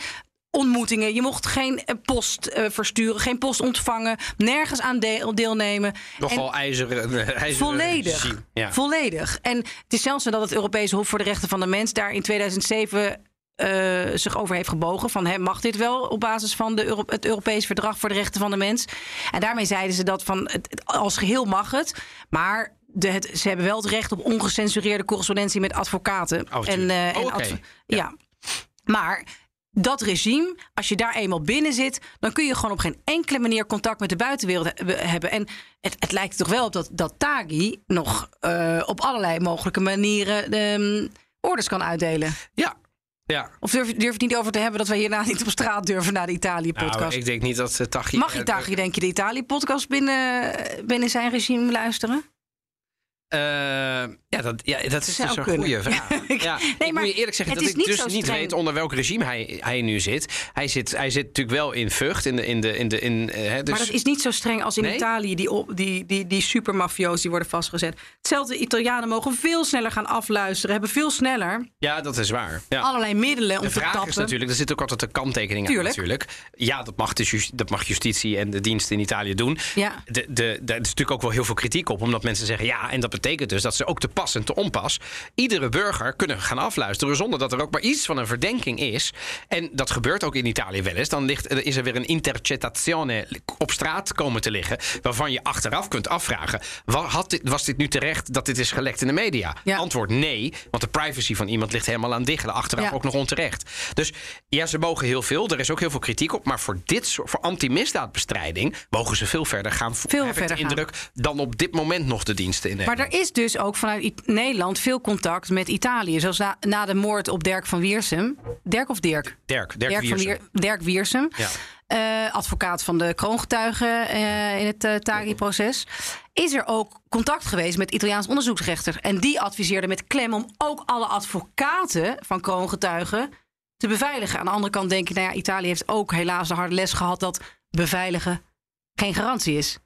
B: ontmoetingen. Je mocht geen post versturen, geen post ontvangen, nergens aan deel- deelnemen.
A: Nogal ijzeren, ijzeren
B: Volledig.
A: Ja.
B: Volledig. En het is zelfs zo dat het Europese Hof voor de Rechten van de Mens daar in 2007 eh, zich over heeft gebogen. Van hè, mag dit wel op basis van de Euro- het Europees Verdrag voor de Rechten van de Mens? En daarmee zeiden ze dat van het, als geheel mag het. Maar de, het, ze hebben wel het recht op ongecensureerde correspondentie met advocaten.
A: Oh,
B: en, eh,
A: Oh,
B: en adv-
A: Ja.
B: ja. Maar dat regime, als je daar eenmaal binnen zit, dan kun je gewoon op geen enkele manier contact met de buitenwereld he- hebben. En het, het lijkt toch wel op dat, dat Taghi nog eh, op allerlei mogelijke manieren de, orders kan uitdelen.
A: ja. Ja.
B: Of durf, durf het niet over te hebben dat wij hierna niet op straat durven na de Italië-podcast?
A: Nou, ik denk niet dat uh, Tachi...
B: Mag je Taghi, denk je, de Italië-podcast binnen, binnen zijn regime luisteren?
A: Eh, ja, dat, ja, dat is dus een goede vraag. Ja,
B: Nee,
A: ik
B: maar
A: moet je eerlijk zeggen dat ik dus niet weet onder welk regime hij, hij nu zit. Hij zit. Hij zit natuurlijk wel in Vught. In de, in de, in de, in, eh, hè, dus,
B: Maar dat is niet zo streng als in
A: Nee?
B: Italië, die, die, die, die supermafio's die worden vastgezet. Hetzelfde, Italianen mogen veel sneller gaan afluisteren, hebben veel sneller
A: Ja, dat is waar. Ja.
B: allerlei middelen om
A: De
B: te tappen.
A: is natuurlijk, er zit ook altijd een kanttekening aan
B: Tuurlijk.
A: natuurlijk. Ja, dat mag, de, jus- dat mag justitie en de diensten in Italië doen.
B: Ja.
A: De, de, daar is natuurlijk ook wel heel veel kritiek op. Omdat mensen zeggen, ja, en dat betekent dus dat ze ook te pas en te onpas... iedere burger kunnen gaan afluisteren... zonder dat er ook maar iets van een verdenking is. En dat gebeurt ook in Italië wel eens. Dan ligt, er is er weer een intercettazione op straat komen te liggen... waarvan je achteraf kunt afvragen... Had dit, was dit nu terecht dat dit is gelekt in de media?
B: Ja.
A: Antwoord nee, want de privacy van iemand ligt helemaal aan diggelen. Achteraf
B: Ja.
A: ook nog onterecht. Dus ja, ze mogen heel veel. Er is ook heel veel kritiek op. Maar voor dit soort, voor antimisdaadbestrijding mogen ze veel verder gaan.
B: Veel verder
A: de indruk dan op dit moment nog de diensten in
B: Maar. Er is dus ook vanuit I- Nederland veel contact met Italië. Zoals na, na de moord op Dirk van Wiersum. Dirk of Dirk?
A: Dirk, Dirk,
B: van
A: Wiersum.
B: Wier- Dirk Wiersum.
A: Ja.
B: eh, advocaat van de kroongetuigen eh, in het uh, Taghi-proces. Is er ook contact geweest met Italiaans onderzoeksrechter. En die adviseerde met klem om ook alle advocaten van kroongetuigen te beveiligen. Aan de andere kant denk je, nou ja, Italië heeft ook helaas de harde les gehad dat beveiligen geen garantie is.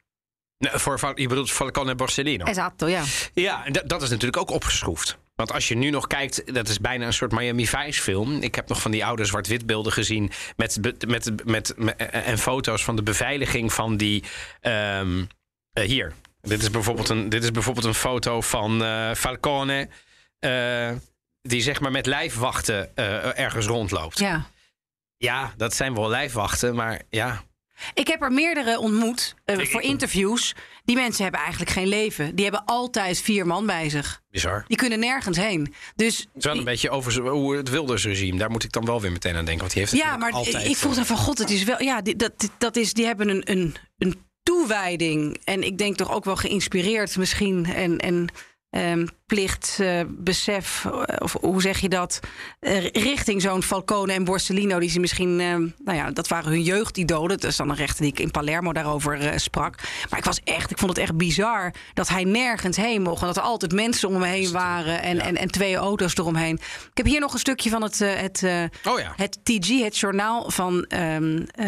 A: Nee, voor, je bedoelt Falcone en Borsellino.
B: Esatto, ja.
A: Ja, dat, is natuurlijk ook opgeschroefd. Want als je nu nog kijkt, dat is bijna een soort Miami Vice film. Ik heb nog van die oude zwart-wit beelden gezien met, met, met, met- en foto's van de beveiliging van die. ehm, eh, hier. Dit is, bijvoorbeeld een, dit is bijvoorbeeld een foto van eh, Falcone. eh, die zeg maar met lijfwachten eh, ergens rondloopt. Ja.
B: ja.
A: dat zijn wel lijfwachten, maar ja.
B: Ik heb er meerdere ontmoet eh, voor interviews. Die mensen hebben eigenlijk geen leven. Die hebben altijd vier man bij zich.
A: Bizar.
B: Die kunnen nergens heen. Dus
A: Het is wel een beetje over hoe het Wilders-regime. Daar moet ik dan wel weer meteen aan denken. Want die heeft
B: ja,
A: natuurlijk
B: maar
A: altijd...
B: ik vroeg dan van god, het is wel. Ja, die- dat, dat is, die hebben een, een, een toewijding. En ik denk toch ook wel geïnspireerd misschien. En, en ehm, eh, besef, eh, of hoe zeg je dat? eh, richting zo'n Falcone en Borsellino. Die ze misschien, eh, nou ja, dat waren hun jeugdidolen. Dat is dan een rechter die ik in Palermo daarover eh, sprak. Maar ik was echt, ik vond het echt bizar dat hij nergens heen mocht. En dat er altijd mensen om hem heen waren. En, en, en twee auto's eromheen. Ik heb hier nog een stukje van het, eh, het, eh,
A: Oh ja.
B: het TG, het journaal van ehm, eh,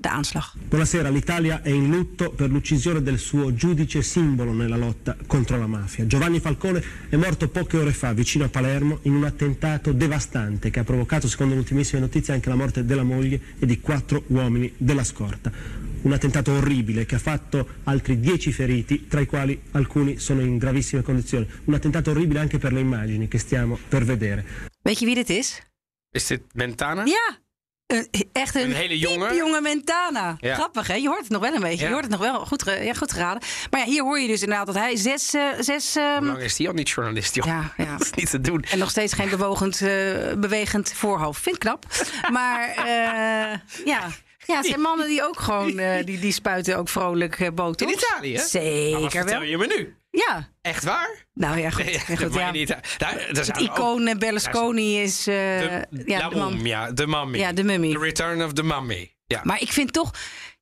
B: de aanslag.
E: Buonasera, l'Italia è in lutto per l'uccisione del suo giudice simbolo nella lotta contro la mafia. Giovanni Falcone è morto poche ore fa vicino a Palermo in un attentato devastante che ha provocato, secondo le ultimissime notizie, anche la morte della moglie e di quattro uomini della scorta. Un attentato orribile che ha fatto altri dieci feriti, tra i quali alcuni sono in gravissime condizioni. Un attentato orribile anche per le immagini che stiamo per vedere.
B: Weet je wie dit is?
A: Is dit Mentana?
B: Ja, echt een,
A: Een hele jonge?
B: jonge Mentana.
A: Ja.
B: Grappig, hè? Je hoort het nog wel een beetje.
A: Ja.
B: Je hoort het nog wel goed, ja, goed geraden. Maar ja, hier hoor je dus inderdaad dat hij zes... eh, zes
A: Hoe lang is die al niet journalist? Joh?
B: ja, ja.
A: Dat is niet te doen.
B: En nog steeds geen bewogend, eh, bewegend voorhoofd. Vind ik knap. Maar eh, ja... Ja, het zijn mannen die ook gewoon, eh, die, die spuiten ook vrolijk uh, botox.
A: In Italië?
B: Zeker
A: vertel
B: wel.
A: je me nu?
B: Ja,
A: Echt waar?
B: nou ja, goed. Ja, goed, ja.
A: Ita- daar, daar
B: Het
A: zouden ook-
B: icoon eh, Berlusconi is... eh,
A: De,
B: ja,
A: La
B: de
A: ja, de mummy.
B: Ja, de mummy.
A: The Return of the Mummy. Ja.
B: Maar ik vind toch,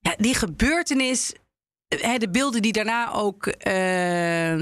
B: ja, die gebeurtenis de beelden die daarna ook. eh,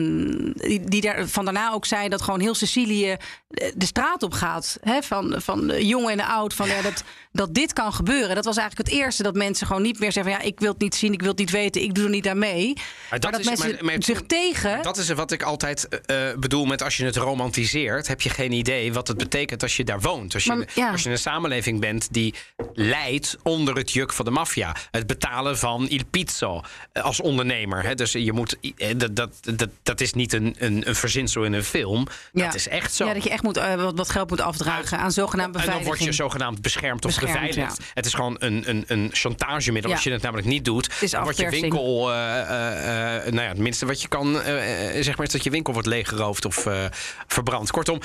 B: die, die daar, van daarna ook zei dat gewoon heel Sicilië eh, de straat op gaat. Hè, van, van jong en oud. Van, ja, dat, dat dit kan gebeuren. Dat was eigenlijk het eerste dat mensen gewoon niet meer zeggen: van, ja, ik wil het niet zien, ik wil het niet weten, ik doe er niet aan mee. Maar dat,
A: is-
B: mensen
A: maar- maar-
B: zich tegen.
A: Dat is wat ik altijd eh, eh, bedoel met als je het romantiseert, heb je geen idee wat het betekent als je daar woont. Als je,
B: ja.
A: als je in een samenleving bent die leidt onder het juk van de maffia. Het betalen van il pizzo eh, als ondernemer. Hè. Dus je moet, dat, dat, dat, dat is niet een, een, een verzinsel in een film.
B: Ja.
A: Dat is echt zo.
B: Ja, dat je echt moet, eh, wat, wat geld moet afdragen aan zogenaamde
A: En dan
B: beveiliging.
A: word je zogenaamd beschermd of
B: Beschermd,
A: beveiligd.
B: ja.
A: Het is gewoon een, een, een chantagemiddel.
B: Ja.
A: Als je het namelijk niet doet,
B: is
A: dan wordt je winkel... eh, eh, nou ja, het minste wat je kan zeg maar, is dat je winkel wordt leeggeroofd of verbrand. Kortom,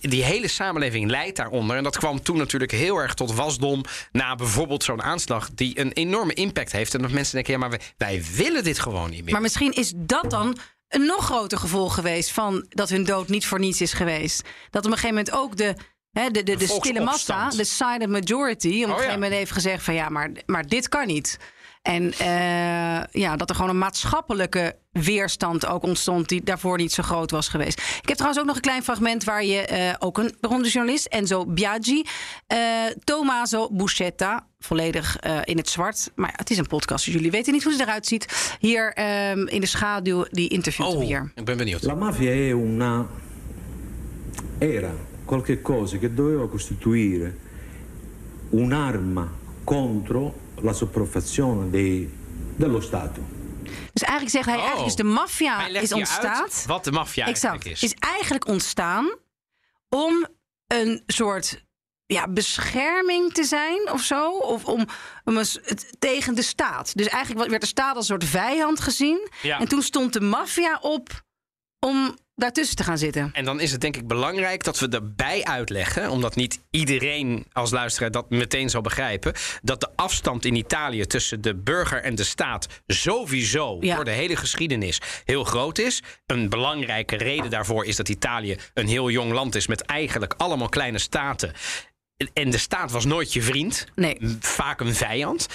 A: die hele samenleving leidt daaronder. En dat kwam toen natuurlijk heel erg tot wasdom... na bijvoorbeeld zo'n aanslag die een enorme impact heeft. En dat mensen denken, ja, maar wij, wij willen dit gewoon niet meer.
B: Maar misschien is dat dan een nog groter gevolg geweest van dat hun dood niet voor niets is geweest. Dat op een gegeven moment ook de. Hè, de, de, de stille massa, de silent majority, op een
A: Oh,
B: gegeven
A: ja.
B: moment heeft gezegd van ja, maar, maar dit kan niet. En eh, ja, dat er gewoon een maatschappelijke weerstand ook ontstond die daarvoor niet zo groot was geweest. Ik heb trouwens ook nog een klein fragment waar je eh, ook een beroemde journalist, Enzo Biaggi, eh Tommaso Buscetta, volledig eh, in het zwart. Maar ja, het is een podcast, dus jullie weten niet hoe ze eruit ziet. Hier ehm, in de schaduw, die interviewt
A: oh,
B: hier.
A: ik ben benieuwd.
D: La mafia è una. era qualche cosa che doveva costituire un'arma contro la sopraffazione dei- dello Stato.
B: Dus eigenlijk zegt hij,
A: Oh.
B: eigenlijk is de maffia is ontstaan.
A: wat de maffia eigenlijk
B: Exact.
A: is.
B: Is eigenlijk ontstaan om een soort ja, bescherming te zijn of zo. Of om, om een het, tegen de staat. Dus eigenlijk werd de staat als een soort vijand gezien.
A: Ja.
B: En toen stond de maffia op om daartussen te gaan zitten.
A: En dan is het denk ik belangrijk dat we erbij uitleggen, omdat niet iedereen als luisteraar dat meteen zal begrijpen, dat de afstand in Italië tussen de burger en de staat sowieso
B: Ja.
A: door de hele geschiedenis heel groot is. Een belangrijke reden daarvoor is dat Italië een heel jong land is met eigenlijk allemaal kleine staten. En de staat was nooit je vriend.
B: Nee.
A: Vaak een vijand.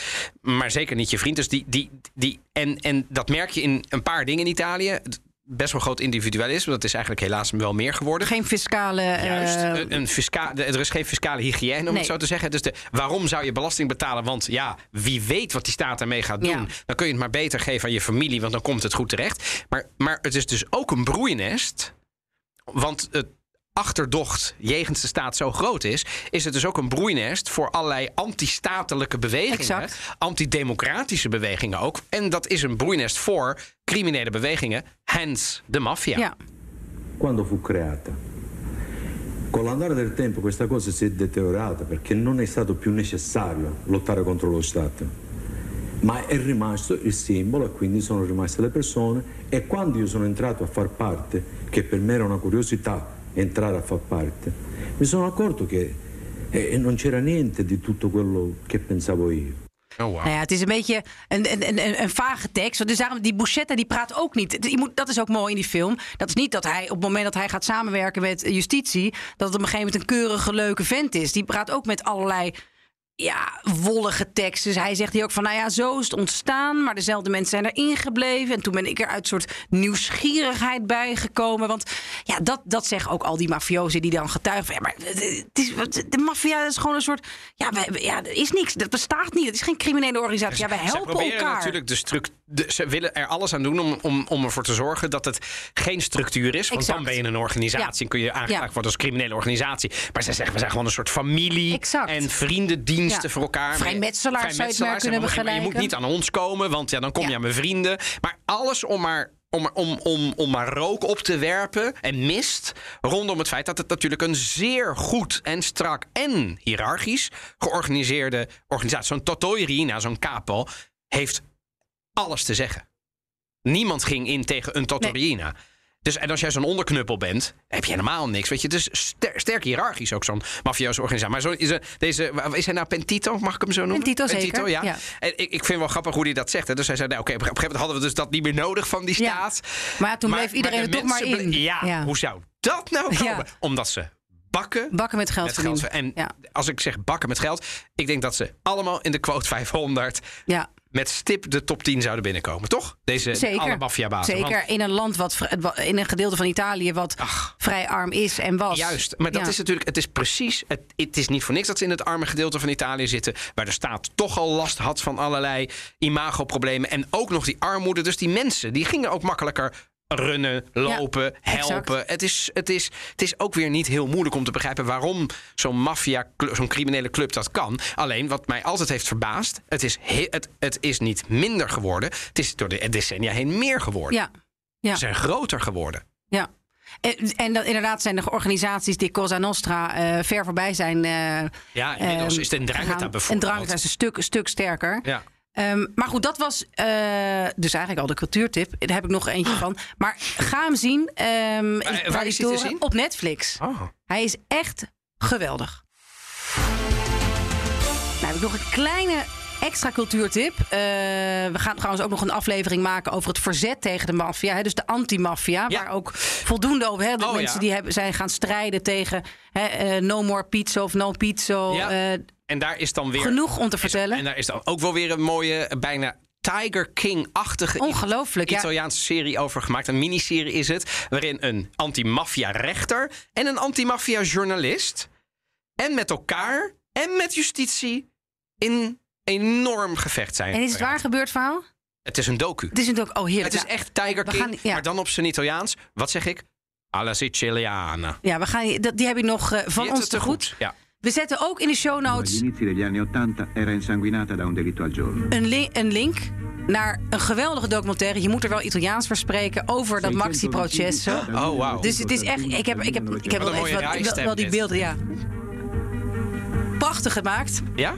A: Maar zeker niet je vriend. Dus die, die, die, en, en dat merk je in een paar dingen in Italië. Best wel groot individualisme. Dat is eigenlijk helaas wel meer geworden.
B: Geen fiscale... eh,
A: Juist, een, een fisca er is geen fiscale hygiëne, om
B: Nee.
A: het zo te zeggen. Dus de, waarom zou je belasting betalen? Want ja, wie weet wat die staat daarmee gaat doen.
B: Ja.
A: Dan kun je het maar beter geven aan je familie, want dan komt het goed terecht. Maar, maar het is dus ook een broeinest. Want het achterdocht jegens de staat zo groot is, is het dus ook een broeinest voor allerlei anti-statelijke bewegingen,
B: Exact.
A: antidemocratische bewegingen ook. En dat is een broeinest voor criminele bewegingen, hence de maffia.
B: ja.
D: Quando fu creata? Con l'andare del tempo questa cosa si è deteriorata perché non è stato più necessario lottare contro lo Stato, ma è rimasto il simbolo e quindi sono rimaste le persone e quando io sono entrato a far parte, che per me era una curiosità entrare a far parte, mi sono accorto che eh, non c'era niente di tutto quello che pensavo io.
A: Oh, wow.
B: Nou ja, het is een beetje een, een, een, een vage tekst. Dus daarom, die Bouchetta die praat ook niet. Het- je moet- Dat is ook mooi in die film. Dat is niet dat hij op het moment dat hij gaat samenwerken met justitie... dat het op een gegeven moment een keurige, leuke vent is. Die praat ook met allerlei ja, wollige teksten. Dus hij zegt hier ook van, nou ja, zo is het ontstaan... maar dezelfde mensen zijn erin gebleven. En toen ben ik er uit een soort nieuwsgierigheid bijgekomen. Want ja, dat, dat zeggen ook al die mafiozen die dan getuigen van... ja, maar het is, de maffia is gewoon een soort... Ja, wij- ja, er is niks, dat bestaat niet. Het is geen criminele organisatie. Ja,
A: Ze
B: helpen
A: proberen
B: elkaar.
A: natuurlijk de structuur. Ze willen er alles aan doen om, om, om ervoor te zorgen dat het geen structuur is. Want
B: Exact.
A: dan ben je een organisatie en kun je aangeklaagd
B: Ja.
A: worden als criminele organisatie. Maar ze zeggen, we zijn gewoon een soort familie.
B: Exact.
A: En
B: Ja.
A: voor elkaar.
B: Vrijmetselaars zou je het kunnen
A: En Je moet niet aan ons komen, want ja, dan kom je aan mijn vrienden. Maar alles om maar. Om, om, om, om maar rook op te werpen en mist rondom het feit dat het natuurlijk een zeer goed en strak en hiërarchisch georganiseerde organisatie, zo'n Totoirina, zo'n capo, heeft alles te zeggen. Niemand ging in tegen een Totorina. Dus en als jij zo'n onderknuppel bent, heb je helemaal niks. Weet je, dus ster- sterk hiërarchisch ook zo'n mafioze organisatie. Maar zo is er- deze, is hij nou Pentito? Mag ik hem zo noemen?
B: Pentito, zeker,
A: ja.
B: ja.
A: En ik, ik vind wel grappig hoe hij dat zegt. Hè. Dus hij zei, nou, oké, op een gegeven moment hadden we dus dat niet meer nodig van die
B: Ja.
A: staat.
B: Maar ja, toen bleef iedereen
A: de
B: er toch maar in.
A: Ja,
B: Ja.
A: hoe zou dat nou komen? Omdat ze bakken
B: Bakken met geld
A: met geld. En
B: Ja.
A: als ik zeg bakken met geld, ik denk dat ze allemaal in de quote 500
B: Ja.
A: Met stip de top 10 zouden binnenkomen, toch? Deze
B: Zeker.
A: alle maffiabazen.
B: Zeker
A: Want-
B: in een land wat in een gedeelte van Italië wat
A: Ach.
B: vrij arm is en was.
A: Juist, maar dat
B: Ja.
A: is natuurlijk, het is precies, het, het is niet voor niks dat ze in het arme gedeelte van Italië zitten, waar de staat toch al last had van allerlei imagoproblemen en ook nog die armoede. Dus die mensen, die gingen ook makkelijker runnen, lopen, helpen. Het is, het, is, het is ook weer niet heel moeilijk om te begrijpen waarom zo'n maffia, zo'n criminele club dat kan. Alleen wat mij altijd heeft verbaasd, het is, he- het, het is niet minder geworden, het is door de decennia heen meer geworden.
B: Ja, ja,
A: Ze zijn groter geworden.
B: ja. En, en dat, inderdaad zijn de organisaties die Cosa Nostra eh, ver voorbij zijn. eh,
A: Ja, inmiddels
B: ehm,
A: is het een Drangheta
B: gegaan.
A: bijvoorbeeld.
B: Drangheta is een stuk, stuk sterker.
A: Ja.
B: Ehm, maar goed, dat was eh, dus eigenlijk al de cultuurtip. Daar heb ik nog eentje van. Maar ga hem zien. ehm in
A: waar is hij te zien?
B: Op Netflix.
A: Oh.
B: Hij is echt geweldig. Nou heb ik nog een kleine extra cultuurtip. Eh, we gaan trouwens ook nog een aflevering maken over het verzet tegen de maffia. Dus de anti-maffia.
A: Ja.
B: Waar ook voldoende over. Hè, de
A: Oh,
B: mensen
A: ja.
B: die hebben, zijn gaan strijden tegen hè, eh, no more pizza of no pizza.
A: Ja. En daar is dan weer.
B: genoeg om te vertellen.
A: en daar is dan ook wel weer een mooie, bijna Tiger King-achtige
B: Ongelooflijk, ja.
A: Italiaanse serie over gemaakt. Een miniserie is het. Waarin een anti-maffia-rechter en een anti-maffia-journalist. En met elkaar en met justitie in enorm gevecht zijn.
B: en is het waar gebeurd verhaal?
A: Het is een docu.
B: Het is natuurlijk ook oh, heerlijk.
A: Het is
B: Ja.
A: echt Tiger King,
B: gaan- ja.
A: maar dan op zijn Italiaans. Wat zeg ik? Alla Siciliana.
B: Ja, we gaan, die heb ik nog eh, van ons te
A: het
B: goed.
A: Ja.
B: We zetten ook in de show notes
F: inizi degli anni Ottanta era insanguinata da un delitto al giorno.
B: een, li- een link naar een geweldige documentaire. Je moet er wel Italiaans voor spreken over dat Maxi-processo.
A: Oh, wauw.
B: Dus het is echt. Ik heb, ik heb, ik heb wel even wat, wel, wel die beelden, ja. Prachtig gemaakt.
A: Ja?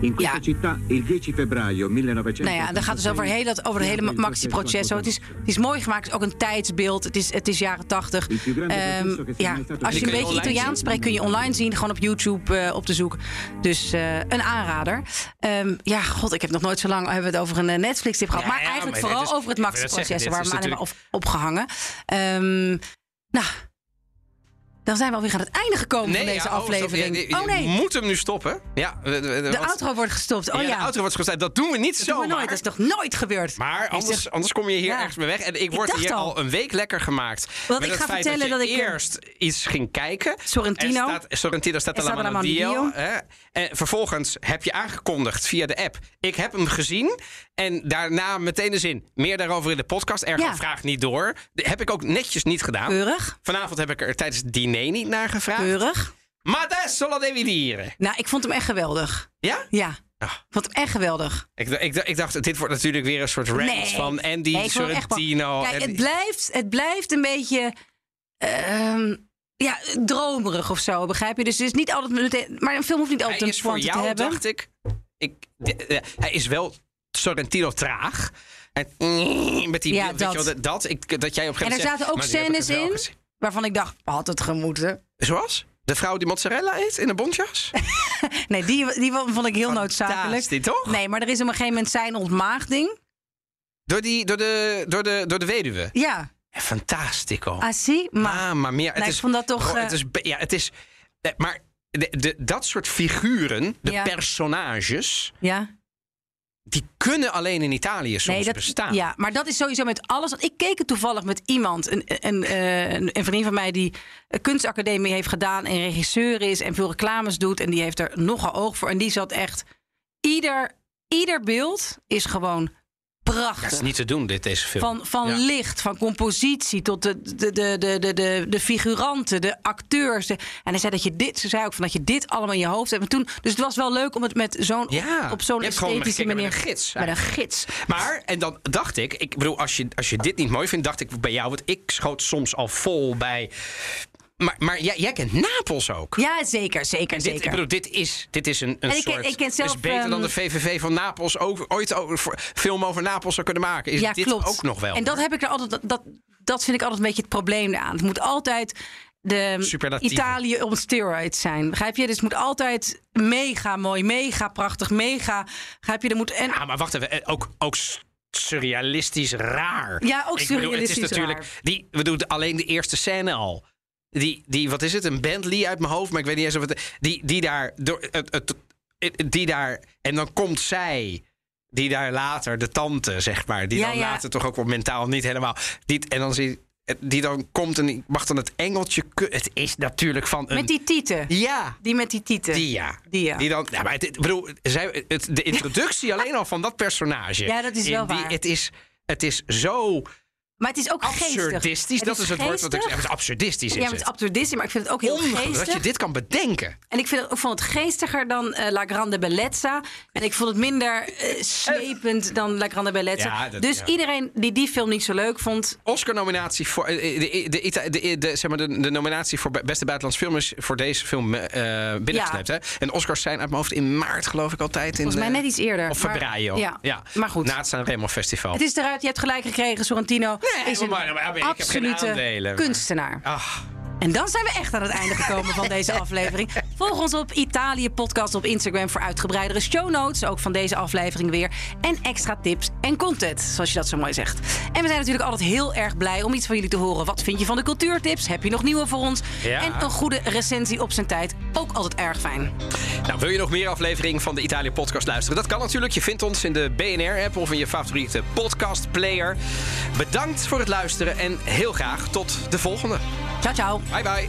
F: In questa
B: Ja.
F: città il 10 febbraio 1986
B: Nou ja, dan gaat het dus over, heel, dat- over de hele Maxi-processo. Het is, het is mooi gemaakt, het is ook een tijdsbeeld. Het is, het is jaren tachtig.
F: Il più grande
B: Ehm, ja, als je een beetje Italiaans spreekt, kun je online zien. Gewoon op YouTube eh, op te zoeken. Dus eh, een aanrader. Ehm, ja, god, ik heb nog nooit zo lang hebben we het over een eh, Netflix-tip gehad.
A: Ja,
B: maar
A: ja,
B: eigenlijk
A: maar
B: vooral
A: is-
B: over het
A: dit
B: Waar we
A: natuurlijk-
B: op, opgehangen. Ehm, nou, dan zijn we alweer aan het einde gekomen van deze
A: ja, oh,
B: aflevering.
A: Je- je
B: oh nee,
A: moet hem nu stoppen. Ja, de, de, de-
B: de outro wordt gestopt. Oh
A: ja,
B: ja,
A: de outro wordt gestopt. Dat doen we niet zo.
B: nooit. Dat is toch nooit gebeurd?
A: Maar anders,
B: zeg-
A: anders kom je hier
B: Ja.
A: ergens mee weg. En ik word hier
B: al.
A: een week lekker gemaakt.
B: Want ik ga vertellen
A: dat,
B: ik,
A: eerst iets ging kijken.
B: Sorrentino.
A: Staat, Sorrentino staat deal. Hè? En vervolgens heb je aangekondigd via de app. Ik heb hem gezien. En daarna meteen de zin. Meer daarover in de podcast. Erg
B: Ja.
A: vraag niet door. Dat heb ik ook netjes niet gedaan.
B: Keurig,
A: Vanavond heb ik er tijdens het diner niet naar gevraagd.
B: keurig.
A: Maar adesso lo devi dire.
B: Nou, ik vond hem echt geweldig.
A: Ja?
B: Ja,
A: Ah.
B: ik vond hem echt geweldig.
A: Ik, ik, ik dacht, dit wordt natuurlijk weer een soort rant
B: Nee.
A: van Andy
B: Nee,
A: Sorrentino.
B: Kijk,
A: en-
B: het blijft, het blijft een beetje... ehm, ja, dromerig of zo, begrijp je? Dus het is niet altijd meteen... Maar een film hoeft niet altijd
A: hij
B: een
A: is voor
B: pointe te
A: jou,
B: hebben.
A: dacht ik, ik de- de- hij is wel Sorrentino traag. En met die
B: Ja,
A: weet je wel,
B: dat.
A: dat, dat, ik, dat jij op
B: En er zaten
A: zegt,
B: ook
A: ik
B: scènes in
A: gezien.
B: waarvan ik dacht, had het gemoeten?
A: Zoals? De vrouw die mozzarella eet in een bontjas?
B: Nee, die, die vond ik heel noodzakelijk.
A: Fantastisch, toch?
B: Nee, maar er is op een gegeven moment zijn ontmaagding.
A: Door, die, door, de, door, de, door de weduwe.
B: Ja,
A: Fantastico.
B: ah, zie, maar...
A: Ah, maar meer. Het
B: Nou, ik
A: is,
B: vond dat toch, eh,
A: het is, be- ja, het is. eh, Maar de, de, dat soort figuren, de
B: Ja.
A: personages,
B: Ja.
A: Die kunnen alleen in Italië soms
B: dat,
A: bestaan.
B: Ja, maar dat is sowieso met alles. Ik keek het toevallig met iemand, een, een, eh, een, een vriendin van mij die een kunstacademie heeft gedaan en regisseur is en veel reclames doet. En die heeft er nogal oog voor. En die zat echt. Ieder, ieder beeld is gewoon prachtig.
A: Dat is niet te doen, dit, deze film.
B: Van, van
A: Ja.
B: licht, van compositie tot de, de, de, de, de, de, de figuranten, de acteurs. De, en hij zei dat je dit, ze zei ook van dat je dit allemaal in je hoofd hebt. En toen, dus het was wel leuk om het met zo'n
A: Ja,
B: op zo'n esthetische manier.
A: met een gids,
B: Met een gids.
A: Maar, en dan dacht ik, ik bedoel, als je, als je dit niet mooi vindt, dacht ik bij jou, want ik schoot soms al vol bij. Maar, maar jij, jij kent Napels ook.
B: Ja, zeker, zeker,
A: Dit,
B: zeker.
A: ik bedoel, dit is, dit is een, een
B: En ik ken-
A: soort...
B: ik ken zelf,
A: is beter dan
B: ehm,
A: de VVV van Napels over, ooit over, film over Napels zou kunnen maken. Is
B: ja,
A: dit
B: klopt.
A: ook nog wel?
B: En dat heb ik er altijd. Dat, dat, dat vind ik altijd een beetje het probleem aan. Het moet altijd de. Italië op steroids zijn. Begrijp je? Dus het moet altijd mega mooi, mega prachtig, mega. Begrijp je? Er moet en
A: Ja, maar wacht even. eh, Ook, ook surrealistisch raar.
B: Ja, ook
A: Ik bedoel,
B: surrealistisch
A: Het is natuurlijk...
B: raar.
A: Die, we doen alleen de eerste scène al. Die, die, wat is het? Een Bentley uit mijn hoofd, maar ik weet niet eens of het... Die, die daar... Door, het, het, het- die daar... En dan komt zij die daar later, de tante, zeg maar, die
B: Ja,
A: dan
B: ja.
A: later toch ook wel mentaal niet helemaal. Die, en dan zie die dan komt en die mag dan het engeltje. Het is natuurlijk van een.
B: Met die tieten.
A: Ja,
B: Die met die tieten.
A: die ja.
B: Die ja.
A: dan, ja maar het, ik bedoel, zij, het, de introductie alleen al van dat personage.
B: Ja, dat is wel
A: die-
B: waar.
A: Het is, het is zo
B: Maar het is ook geestig.
A: absurdistisch. Dat is, het woord wat ik zeg. Het is absurdistisch.
B: Ja, maar het is absurdistisch, maar ik vind het ook heel geestig.
A: dat je dit kan bedenken.
B: En ik vind het, ik vond het geestiger dan eh, La Grande Bellezza. En ik vond het minder eh, slepend dan La Grande Bellezza.
A: Ja, dat-
B: dus
A: ja.
B: iedereen die die film niet zo leuk vond...
A: Oscar-nominatie voor. eh, De, de, de, de, zeg maar de, de nominatie voor be- beste buitenlands film is voor deze film eh binnengesleept. Hè? En Oscars zijn uit mijn hoofd in maart, geloof ik altijd. In
B: Volgens mij net iets eerder.
A: Of februari.
B: Ja. maar goed.
A: Na het Sanremo Festival.
B: Het is eruit, je hebt gelijk gekregen. Sorrentino
A: Nee,
B: is
A: maar- maar- maar ik heb geen aandelen,
B: kunstenaar.
A: Ach,
B: En dan zijn we echt aan het einde gekomen van deze aflevering. Volg ons op Italië Podcast op Instagram voor uitgebreidere show notes. Ook van deze aflevering weer. En extra tips en content, zoals je dat zo mooi zegt. En we zijn natuurlijk altijd heel erg blij om iets van jullie te horen. Wat vind je van de cultuurtips? Heb je nog nieuwe voor ons?
A: Ja.
B: En een goede recensie op zijn tijd. Ook altijd erg fijn.
A: Nou, wil je nog meer afleveringen van de Italië Podcast luisteren? Dat kan natuurlijk. Je vindt ons in de BNR-app of in je favoriete podcastplayer. Bedankt voor het luisteren en heel graag tot de volgende.
B: Ciao, ciao.
A: Bye bye.